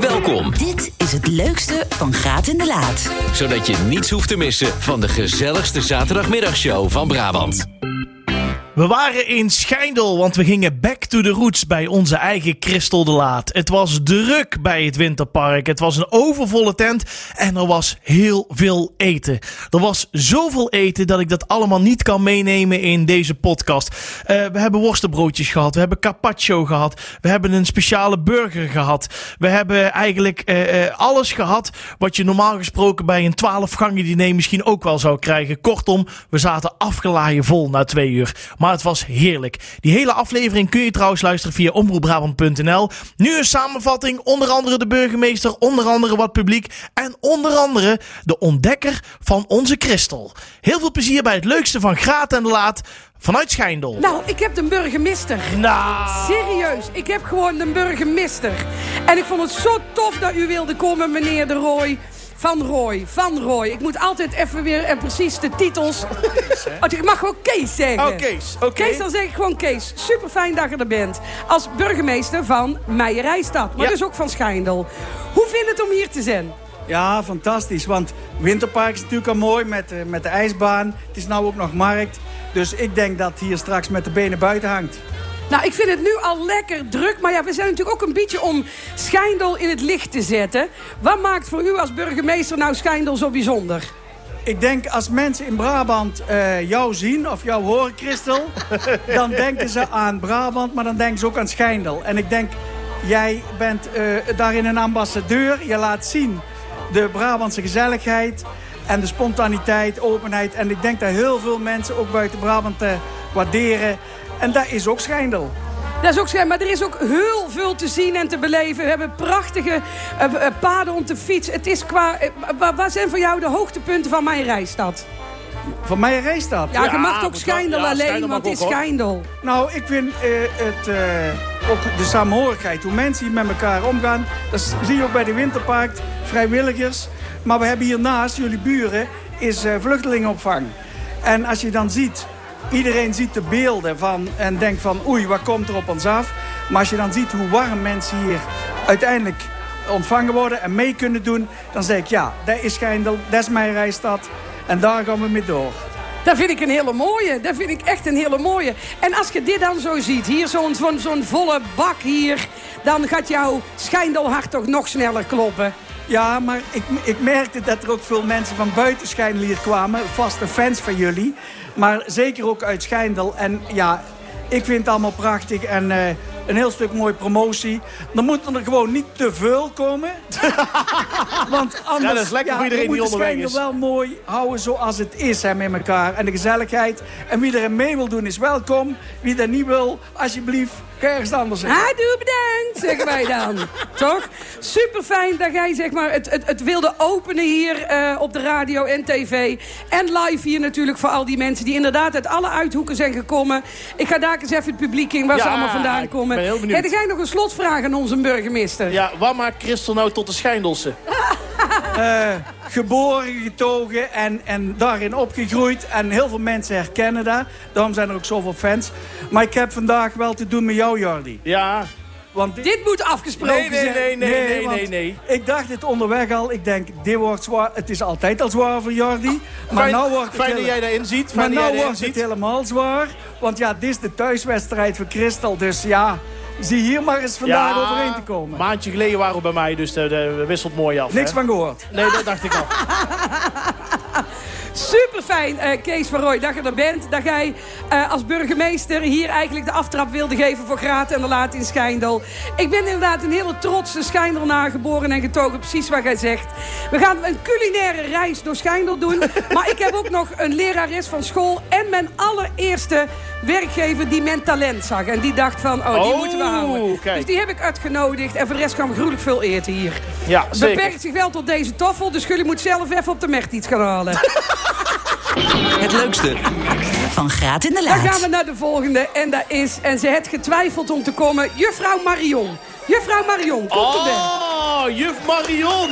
Welkom, Dit is het leukste van Graat in de Laat. zodat je niets hoeft te missen van de gezelligste zaterdagmiddagshow van Brabant. We waren in Schijndel, want we gingen back to the roots bij onze eigen Christel de Laat. Het was druk bij het Winterpark. Het was een overvolle tent en er was heel veel eten. Er was zoveel eten dat ik dat allemaal niet kan meenemen in deze podcast. Eh, we hebben worstenbroodjes gehad, we hebben carpaccio gehad, we hebben een speciale burger gehad. We hebben eigenlijk eh, eh, alles gehad wat je normaal gesproken bij een 12 gangen diner misschien ook wel zou krijgen. Kortom, we zaten afgelaaien vol na twee uur. Het was heerlijk. Die hele aflevering kun je trouwens luisteren via omroepbrabant.nl. Nu een samenvatting, onder andere de burgemeester, onder andere wat publiek en onder andere de ontdekker van onze Christel. Heel veel plezier bij het leukste van Graat en de Laat vanuit Schijndel. Nou, ik heb de burgemeester. Nou, Serieus, ik heb gewoon de burgemeester. En ik vond het zo tof dat u wilde komen, meneer de Roy. Van Roy, Van Roy. Ik moet altijd even weer en precies de titels. Oh, ik mag gewoon Kees zeggen. Oh, Kees, oké. Kees, dan zeg ik gewoon Kees. Super fijn dat je er bent. Als burgemeester van Meijerijstad, maar Ja. dus ook van Schijndel. Hoe vind je het om hier te zijn? Ja, fantastisch. Want Winterpark is natuurlijk al mooi met, eh, met de ijsbaan. Het is nou ook nog markt. Dus ik denk dat hier straks met de benen buiten hangt. Nou, ik vind het nu al lekker druk. Maar ja, we zijn natuurlijk ook een beetje om Schijndel in het licht te zetten. Wat maakt voor u als burgemeester nou Schijndel zo bijzonder? Ik denk als mensen in Brabant eh, jou zien of jou horen, Christel... dan denken ze aan Brabant, maar dan denken ze ook aan Schijndel. En ik denk, jij bent eh, daarin een ambassadeur. Je laat zien de Brabantse gezelligheid en de spontaniteit, openheid. En ik denk dat heel veel mensen ook buiten Brabant eh, waarderen. En dat is ook Schijndel. Dat is ook scherp, maar er is ook heel veel te zien en te beleven. We hebben prachtige eh, eh, paden om te fietsen. Het is qua... eh, wa- wat zijn voor jou de hoogtepunten van mijn reisstad? Van mij reist dat. Ja, je mag ook Schijndel ja, alleen, Schijndel want het is. Schijndel. Nou, ik vind eh, het, eh, ook de samenhorigheid, hoe mensen hier met elkaar omgaan. Dat zie je ook bij de Winterpark, vrijwilligers. Maar we hebben hiernaast, jullie buren, is eh, vluchtelingenopvang. En als je dan ziet, iedereen ziet de beelden van en denkt van oei, wat komt er op ons af? Maar als je dan ziet hoe warm mensen hier uiteindelijk ontvangen worden en mee kunnen doen, dan zeg ik ja, dat is Schijndel, dat is mijn reisstad. En daar gaan we mee door. Dat vind ik een hele mooie. Dat vind ik echt een hele mooie. En als je dit dan zo ziet, hier zo'n volle bak hier... dan gaat jouw Schijndelhart toch nog sneller kloppen. Ja, maar ik, ik merkte dat er ook veel mensen van buiten Schijndel hier kwamen. Vaste fans van jullie. Maar zeker ook uit Schijndel. En ja, ik vind het allemaal prachtig. En eh, een heel stuk mooie promotie. Dan moeten er gewoon niet te veel komen. Want anders... Ja, dat is lekker voor iedereen we die moeten onderweg Schijndel is. wel mooi houden zoals het is hè, met elkaar. En de gezelligheid. En wie er mee wil doen is welkom. Wie dat niet wil, alsjeblieft, ga ergens anders heen. Ah, doe bedankt, zeggen wij dan. Toch? Super fijn dat jij zeg maar, het, het, het wilde openen hier eh, op de radio en tv. En live hier natuurlijk voor al die mensen die inderdaad uit alle uithoeken zijn gekomen. Ik ga daar eens even het publiek in waar ze allemaal vandaan ik komen. ben heel benieuwd. Heb jij nog een slotvraag aan onze burgemeester? Ja, wat maakt Christel nou tot de Schijndelse? geboren, getogen en, en daarin opgegroeid. En heel veel mensen herkennen dat. Daarom zijn er ook zoveel fans. Maar ik heb vandaag wel te doen met jou, Jordi. Ja, Want dit, Dit moet afgesproken Nee, nee, zijn. nee, nee, nee, nee, nee. Ik dacht het onderweg al. Ik denk, dit wordt zwaar. Het is altijd al zwaar voor Jordi. Maar Fijn, nou wordt het, fijn dat hele- jij daarin ziet. maar Fijn dat jij nou wordt het helemaal zwaar. Want ja, dit is de thuiswedstrijd voor Christel. Dus ja, zie hier maar eens vandaag overheen te komen. Een maandje geleden waren we bij mij, dus dat wisselt mooi af. Niks hè? van gehoord. Nee, dat dacht ik al. Super fijn, eh, Kees van Rooij, dat je er bent. Dat jij eh, als burgemeester hier eigenlijk de aftrap wilde geven voor Graat en de Laat in Schijndel. Ik ben inderdaad een hele trotse Schijndelnaar geboren en getogen, precies wat jij zegt. We gaan een culinaire reis door Schijndel doen. maar ik heb ook nog een lerares van school en mijn allereerste werkgever die mijn talent zag. En die dacht van, oh, die Oh, moeten we houden. kijk. Dus die heb ik uitgenodigd en voor de rest gaan we gruwelijk veel eten hier. Ja, zeker. Beperkt zich wel tot deze toffel, dus jullie moeten zelf even op de mecht iets gaan halen. Het leukste, Van Graat in de Dan gaan we Laat. naar de volgende. En dat is, en ze heeft getwijfeld om te komen, juffrouw Marion. Juffrouw Marion, komt erbij. Oh, juf Marion.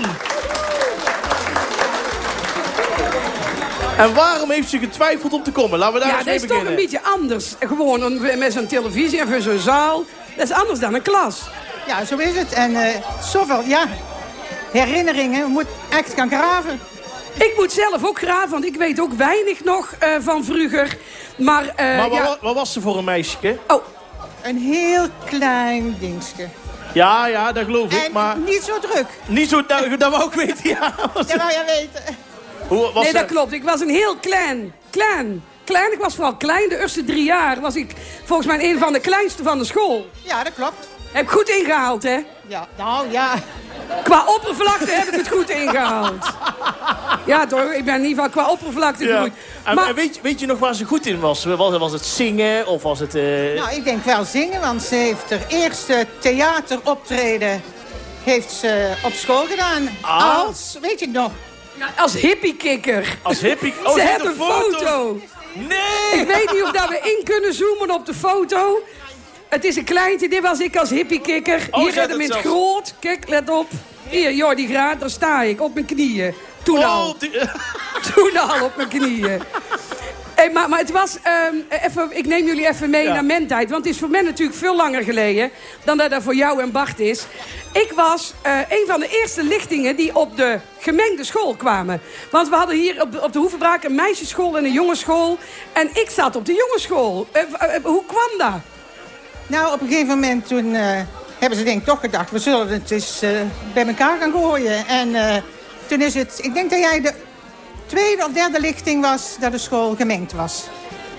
En waarom heeft ze getwijfeld om te komen? Laten we daar Ja, eens dat mee is toch beginnen. een beetje anders. Gewoon een- met zo'n televisie en voor zo'n zaal. Dat is anders dan een klas. Ja, zo is het. En eh, zoveel, ja, herinneringen. We moeten echt gaan graven. Ik moet zelf ook graven, want ik weet ook weinig nog eh, van vroeger. Maar, eh, Maar wat, ja. wa- wat was ze voor een meisje? Oh, Een heel klein dingetje. Ja, ja, dat geloof ik. En Maar niet zo druk. niet zo, dat, dat wou ik weten. Ja, Dat wou jij weten. Hoe was nee, ze- dat klopt. Ik was een heel klein, klein, klein. Ik was vooral klein. De eerste drie jaar was ik volgens mij een van de kleinste van de school. Ja, dat klopt. Heb ik goed ingehaald, hè? Ja, nou ja. Qua oppervlakte heb ik het goed ingehaald. Ja, toch? Ik ben in ieder geval qua oppervlakte Ja. goed. En, Maar en weet, je- weet je nog waar ze goed in was? Was, was het zingen of was het... eh, Nou, ik denk wel zingen, want ze heeft haar eerste theateroptreden heeft ze op school gedaan. Ah. Als, weet je het nog? Als hippiekikker. Als hippie... Oh, Ze heeft hebt een foto. Nee! Ik weet niet of dat we in kunnen zoomen op de foto. Het is een kleintje. Dit was ik als hippiekikker. Oh, Hier het in het groot. Kijk, let op. Hier, Jordi Graat, daar sta ik. Op mijn knieën. Toen Oh, al. die- Toen al op mijn knieën. Hey, maar, maar het was, ehm, even, ik neem jullie even mee Ja. naar mijn tijd. Want het is voor mij natuurlijk veel langer geleden dan dat dat voor jou en Bart is. Ik was eh, een van de eerste lichtingen die op de gemengde school kwamen. Want we hadden hier op de, op de Hoevenbraak een meisjesschool en een jongensschool. En ik zat op de jongensschool. Eh, eh, hoe kwam dat? Nou, op een gegeven moment toen eh, hebben ze denk ik toch gedacht... we zullen het eens eh, bij elkaar gaan gooien. En eh, toen is het... Ik denk dat jij de tweede of derde lichting was... dat de school gemengd was.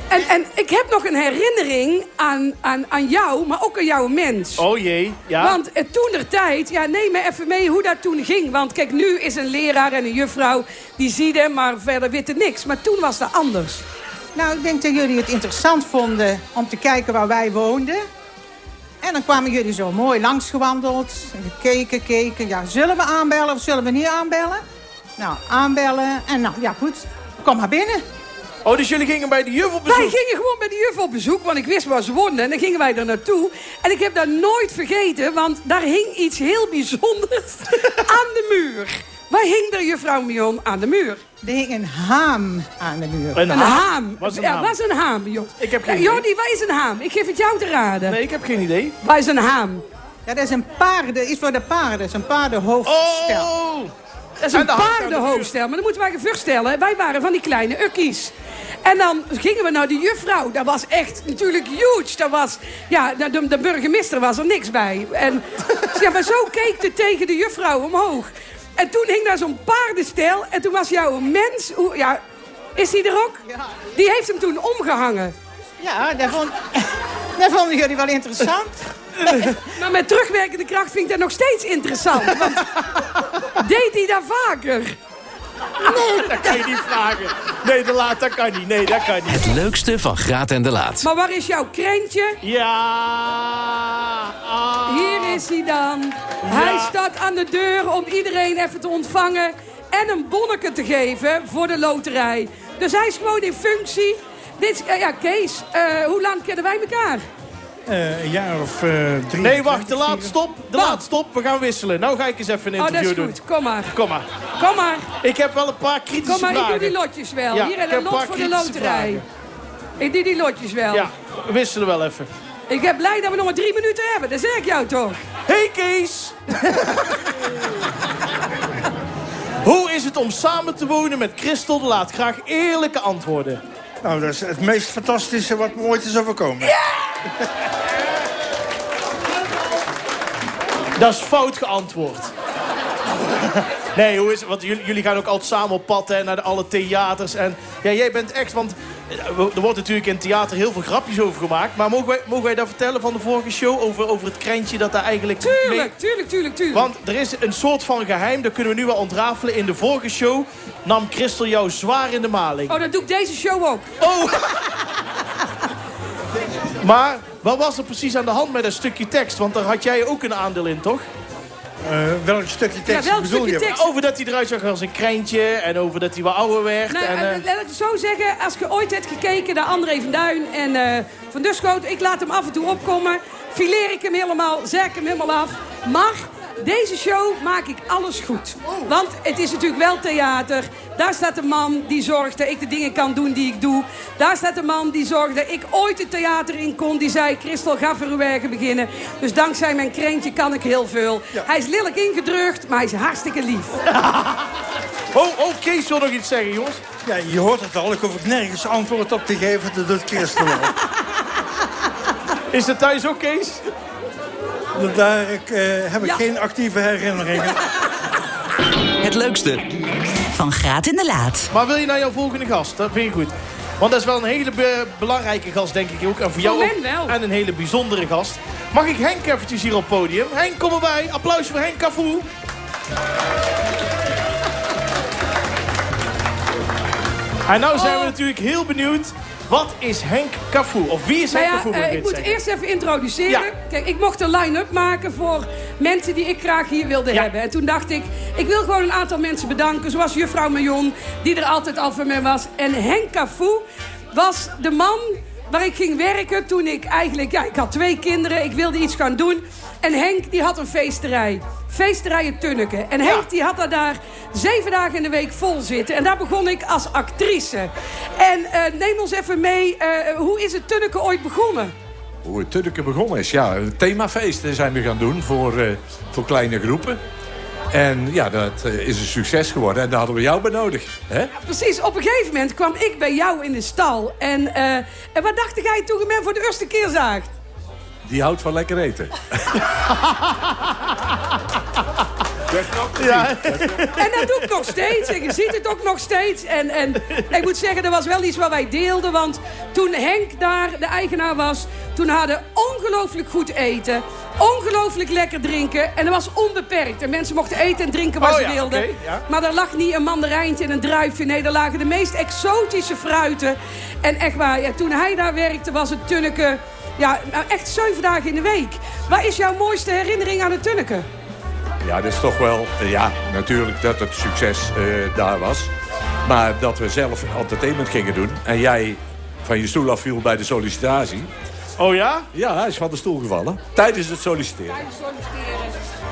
En, en ik heb nog een herinnering aan, aan, aan jou, maar ook aan jouw mens. Oh jee, ja. Want eh, toen der tijd, ja, neem me even mee hoe dat toen ging. Want kijk, nu is een leraar en een juffrouw, die ziet hem, maar verder weten niks. Maar toen was dat anders. Nou, ik denk dat jullie het interessant vonden om te kijken waar wij woonden. En dan kwamen jullie zo mooi langsgewandeld. En gekeken, keken. Ja, zullen we aanbellen of zullen we niet aanbellen? Nou, aanbellen. En nou, ja goed. Kom maar binnen. Oh, dus jullie gingen bij de juf op Wij bezoek? gingen gewoon bij de juf op bezoek, want ik wist waar ze woonden. En dan gingen wij er naartoe. En ik heb dat nooit vergeten, want daar hing iets heel bijzonders aan de muur. Waar hing er, juffrouw Mion, aan de muur? Er hing een haam aan de muur. Een Een haam. Was een ja, haam. was een haam, joh. Ik heb geen Ja, idee. Jordi, waar is een haam? Ik geef het jou te raden. Nee, ik heb geen idee. Waar is een haam? Ja, dat is een paarden, is voor de paarden. Dat is een paardenhoofdstel. Oh! Dat is En een de de paardenhoofdstel. Maar dan moeten wij je voorstellen. Wij waren van die kleine ukkies. En dan gingen we naar de juffrouw. Dat was echt natuurlijk huge. Dat was, ja, de, de burgemeester was er niks bij. En ja, maar zo keek het tegen de juffrouw omhoog. En toen hing daar zo'n paardenstel. En toen was jouw mens... Hoe, ja, is hij er ook? Ja. Die heeft hem toen omgehangen. Ja, dat, vond, dat vonden jullie wel interessant. Maar met terugwerkende kracht vind ik dat nog steeds interessant. Want deed hij dat vaker? Dat kan je niet vragen. Nee, de laat, dat kan niet. Nee, dat kan niet. Het leukste van Graat en de Laat. Maar waar is jouw krentje? Ja! Ah. Hier is hij dan. Hij staat aan de deur om iedereen even te ontvangen en een bonnetje te geven voor de loterij. Dus hij is gewoon in functie. Dit, is- eh, ja, Kees, eh, hoe lang kennen wij elkaar? Eh, een jaar of eh drie. Nee, wacht, de laat, stop. De laat, stop. We gaan wisselen. Nou ga ik eens even een Oh, dat interview is doen. goed. Kom maar. Kom maar. Kom maar. Ik heb wel een paar kritische Kom maar, ik vragen. doe die lotjes wel. Ja, Hier en heb een lot voor de loterij. vragen. Ik doe die lotjes wel. Ja, we wisselen wel even. Ik ben blij dat we nog maar drie minuten hebben. Dat zeg ik jou toch. Hey Kees! Hoe is het om samen te wonen met Christel de Laat? Graag eerlijke antwoorden. Nou, dat is het meest fantastische wat me ooit is overkomen. Dat is fout geantwoord. Nee, hoe is het? Want jullie, jullie gaan ook altijd samen op pad hè, naar de, alle theaters. En ja, jij bent echt, want er wordt natuurlijk in theater heel veel grapjes over gemaakt. Maar mogen wij, mogen wij dat vertellen van de vorige show over, over het krentje dat daar eigenlijk... mee- Tuurlijk, tuurlijk, tuurlijk, tuurlijk. Want er is een soort van geheim, dat kunnen we nu wel ontrafelen. In de vorige show nam Christel jou zwaar in de maling. Oh, dat doe ik deze show ook. Oh! maar wat was er precies aan de hand met dat stukje tekst? Want daar had jij ook een aandeel in, toch? Eh, welk stukje tekst Ja, welk bedoel stukje je? tekst? Over dat hij eruit zag als een krentje en over dat hij wat ouder werd. Nou, en, eh, eh, laat ik het zo zeggen. Als je ooit hebt gekeken naar André van Duin en eh, Van Duschoot... ik laat hem af en toe opkomen. Fileer ik hem helemaal, zeg ik hem helemaal af. Maar Deze show maak ik alles goed. Want het is natuurlijk wel theater. Daar staat de man die zorgt dat ik de dingen kan doen die ik doe. Daar staat de man die zorgt dat ik ooit het theater in kon. Die zei, Christel, ga Verwegen beginnen. Dus dankzij mijn krentje kan ik heel veel. Hij is lelijk ingedrukt, maar hij is hartstikke lief. Oh, oh, Kees wil nog iets zeggen, jongens. Ja, je hoort het al. Ik hoef ik nergens antwoord op te geven. Dat doet Christel wel. Is het thuis ook, Kees? Daar ik, eh, heb ik Ja. geen actieve herinneringen. Het leukste, Van Graat in de Laat. Maar wil je naar jouw volgende gast? Dat vind ik goed. Want dat is wel een hele be- belangrijke gast, denk ik ook. En voor jou ook. wel. En een hele bijzondere gast. Mag ik Henk eventjes hier op het podium? Henk, kom erbij. Applaus voor Henk Cafoe. En nou zijn we Oh. natuurlijk heel benieuwd. Wat is Henk Cafoe? Of wie is Nou Henk ja, Cafoe? eh, ik moet zeggen? eerst even introduceren. Ja. Kijk, ik mocht een line-up maken voor mensen die ik graag hier wilde Ja. hebben. En toen dacht ik, ik wil gewoon een aantal mensen bedanken. Zoals juffrouw Marion, die er altijd al voor mij was. En Henk Cafoe was de man waar ik ging werken toen ik eigenlijk... Ja, ik had twee kinderen, ik wilde iets gaan doen. En Henk, die had een feesterij. Feesterij in Tunneke. En Henk, die had daar, daar zeven dagen in de week vol zitten. En daar begon ik als actrice. En eh, neem ons even mee, eh, hoe is het Tunneke ooit begonnen? Hoe het Tunneke begonnen is. Ja, themafeesten zijn we gaan doen voor, eh, voor kleine groepen. En ja, dat eh, is een succes geworden. En daar hadden we jou bij nodig. Hè? Precies, op een gegeven moment kwam ik bij jou in de stal. En, eh, en wat dacht jij toen je mij voor de eerste keer zag? Die houdt van lekker eten. Ja. En dat doe ik nog steeds. En je ziet het ook nog steeds. En, en ik moet zeggen, er was wel iets wat wij deelden. Want toen Henk daar de eigenaar was... toen hadden ongelooflijk goed eten. Ongelooflijk lekker drinken. En dat was onbeperkt. En mensen mochten eten en drinken wat Oh ze ja, wilden. ja. Maar er lag niet een mandarijntje en een druifje. Nee, er lagen de meest exotische fruiten. En echt waar, ja, toen hij daar werkte was het Tunneke... Ja, nou, echt zeven dagen in de week. Wat is jouw mooiste herinnering aan het Tunneke? Ja, dat is toch wel... eh, ja, natuurlijk dat het succes eh, daar was. Maar dat we zelf entertainment gingen doen. En jij van je stoel afviel bij de sollicitatie. Oh ja? Ja, hij is van de stoel gevallen. Tijdens het solliciteren.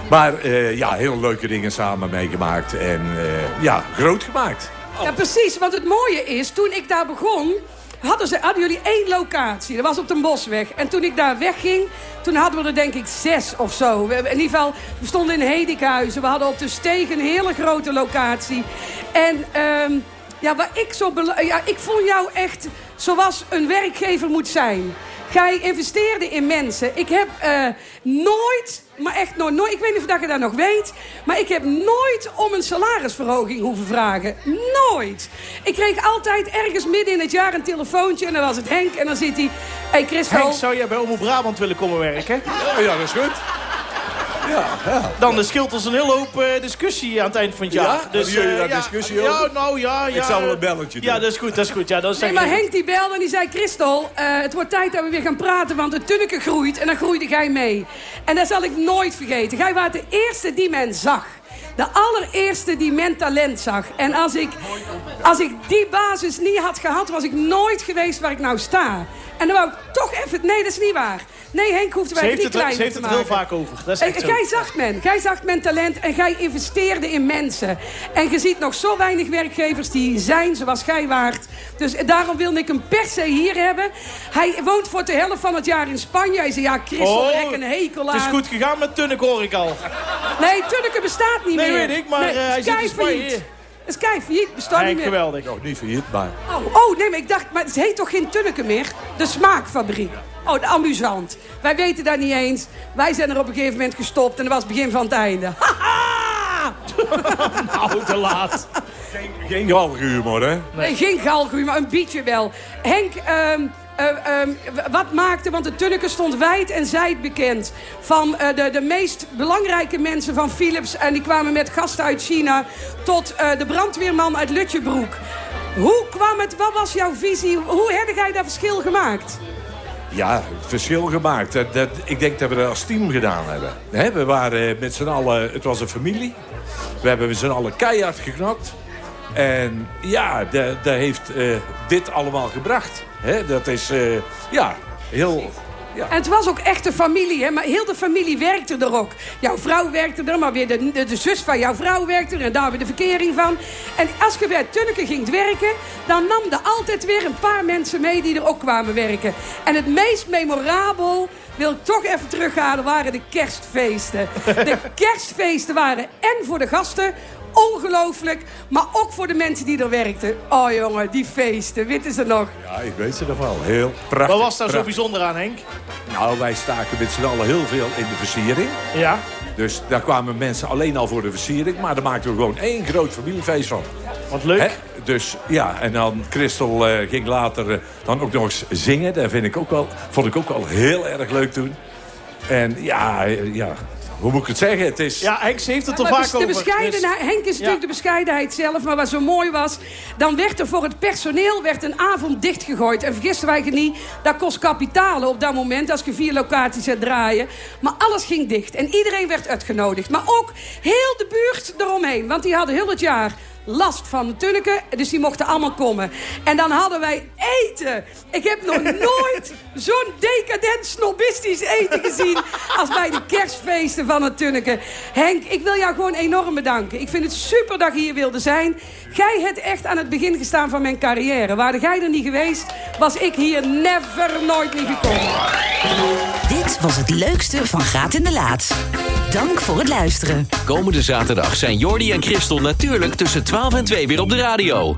Maar eh, ja, heel leuke dingen samen meegemaakt. En eh, ja, groot gemaakt. Ja, precies. Want het mooie is, toen ik daar begon... Hadden, ze, hadden jullie één locatie. Dat was op de Bosweg. En toen ik daar wegging, toen hadden we er denk ik zes of zo. In ieder geval, we stonden in Hedikhuizen. We hadden op de Steeg een hele grote locatie. En ehm, ja, waar ik zo... Ja, ik vond jou echt zoals een werkgever moet zijn. Gij investeerde in mensen. Ik heb eh, nooit, maar echt nooit, nooit... Ik weet niet of dat je dat nog weet... maar ik heb nooit om een salarisverhoging hoeven vragen. Nooit. Ik kreeg altijd ergens midden in het jaar een telefoontje... en dan was het Henk en dan zit hij... hey Christel, Henk, zou jij bij Omroep Brabant willen komen werken? Ja, dat is goed. Ja, ja. Dan scheelt ons een hele hoop eh, discussie aan het eind van het jaar. Ja? Hebben jullie eh, daar ja, discussie ja, over? nou ja, ja. Ik zal wel een belletje doen. Ja, dat is goed, dat is goed. Ja, dat is Nee, maar Henk die belde en die zei... Christel, eh, het wordt tijd dat we weer gaan praten... want het tunneke groeit en dan groeide jij mee. En dat zal ik nooit vergeten. Jij was de eerste die men zag. De allereerste die men talent zag. En als ik, als ik die basis niet had gehad... was ik nooit geweest waar ik nou sta. En dan wou ik toch even... Nee, dat is niet waar. Nee, Henk hoeft wij heeft niet het, kleiner ze heeft te het heel maken. vaak over. Dat is En echt zo. Jij zag men. Jij zag men talent en jij investeerde in mensen. En je ziet nog zo weinig werkgevers die zijn zoals jij waart. Dus daarom wilde ik hem per se hier hebben. Hij woont voor de helft van het jaar in Spanje. Hij zei, ja, Christel, heb een hekel aan. Oh, het is goed gegaan met Tunnek, hoor ik al. Nee, Tunneke bestaat niet Nee, meer. weet ik, maar, eh, hij zit in Spanje. Is kei failliet, bestaat niet meer. geweldig. Oh, niet failliet, maar... Oh, oh, nee, maar ik dacht, maar het heet toch geen Tunneke meer? De smaakfabriek. Oh, de amusant. Wij weten dat niet eens. Wij zijn er op een gegeven moment gestopt en dat was het begin van het einde. Haha! Nou, te laat. Geen galgenhumor, hè? Nee, geen galgroei, maar een bietje wel. Henk, ehm, eh, ehm, wat maakte, want de Tunneke stond wijd en zijd bekend... van eh, de, de meest belangrijke mensen van Philips... en die kwamen met gasten uit China... tot eh, de brandweerman uit Lutjebroek. Hoe kwam het, wat was jouw visie? Hoe heb jij dat verschil gemaakt? Ja, verschil gemaakt. Dat, ik denk dat we dat als team gedaan hebben. We waren met z'n allen... Het was een familie. We hebben met z'n allen keihard geknokt. En ja, dat, dat heeft eh, dit allemaal gebracht. Hè, dat is, eh, ja, heel Ja. En het was ook echt een familie, hè? maar heel de familie werkte er ook. Jouw vrouw werkte er, maar weer de, de, de zus van jouw vrouw werkte er... en daar weer de verkering van. En als je bij Tunneke ging werken... dan nam er altijd weer een paar mensen mee die er ook kwamen werken. En het meest memorabel wil ik toch even teruggaan, waren de kerstfeesten. De kerstfeesten waren en voor de gasten ongelooflijk, maar ook voor de mensen die er werkten. Oh jongen, die feesten, weten ze nog? Ja, ik weet ze nog wel. Heel prachtig. Wat was daar zo bijzonder aan, Henk? Nou, wij staken met z'n allen heel veel in de versiering. Ja. Dus daar kwamen mensen alleen al voor de versiering. Maar daar maakten we gewoon één groot familiefeest van. Wat leuk. Hè? Dus ja, en dan Christel eh, ging later eh, dan ook nog eens zingen. Dat vind ik ook wel, vond ik ook wel heel erg leuk toen. En ja, eh, ja, hoe moet ik het zeggen? Het is... Ja, Henk, ze heeft het er Maar vaak de over. bescheidenheid, Dus- Henk is natuurlijk de bescheidenheid zelf, maar wat zo mooi was... dan werd er voor het personeel werd een avond dichtgegooid. En vergissen wij je niet, dat kost kapitalen op dat moment... als je vier locaties gaat draaien. Maar alles ging dicht en iedereen werd uitgenodigd. Maar ook heel de buurt eromheen, want die hadden heel het jaar last van de tunneken. Dus die mochten allemaal komen. En dan hadden wij eten. Ik heb nog nooit zo'n decadent snobistisch eten gezien... als bij de kerstfeesten van het tunneken. Henk, ik wil jou gewoon enorm bedanken. Ik vind het super dat je hier wilde zijn. Gij hebt echt aan het begin gestaan van mijn carrière. Waren jij er niet geweest, was ik hier never nooit niet gekomen. Dit was het leukste van Graat in de Laat. Dank voor het luisteren. Komende zaterdag zijn Jordi en Christel natuurlijk tussen 12 en 2 weer op de radio.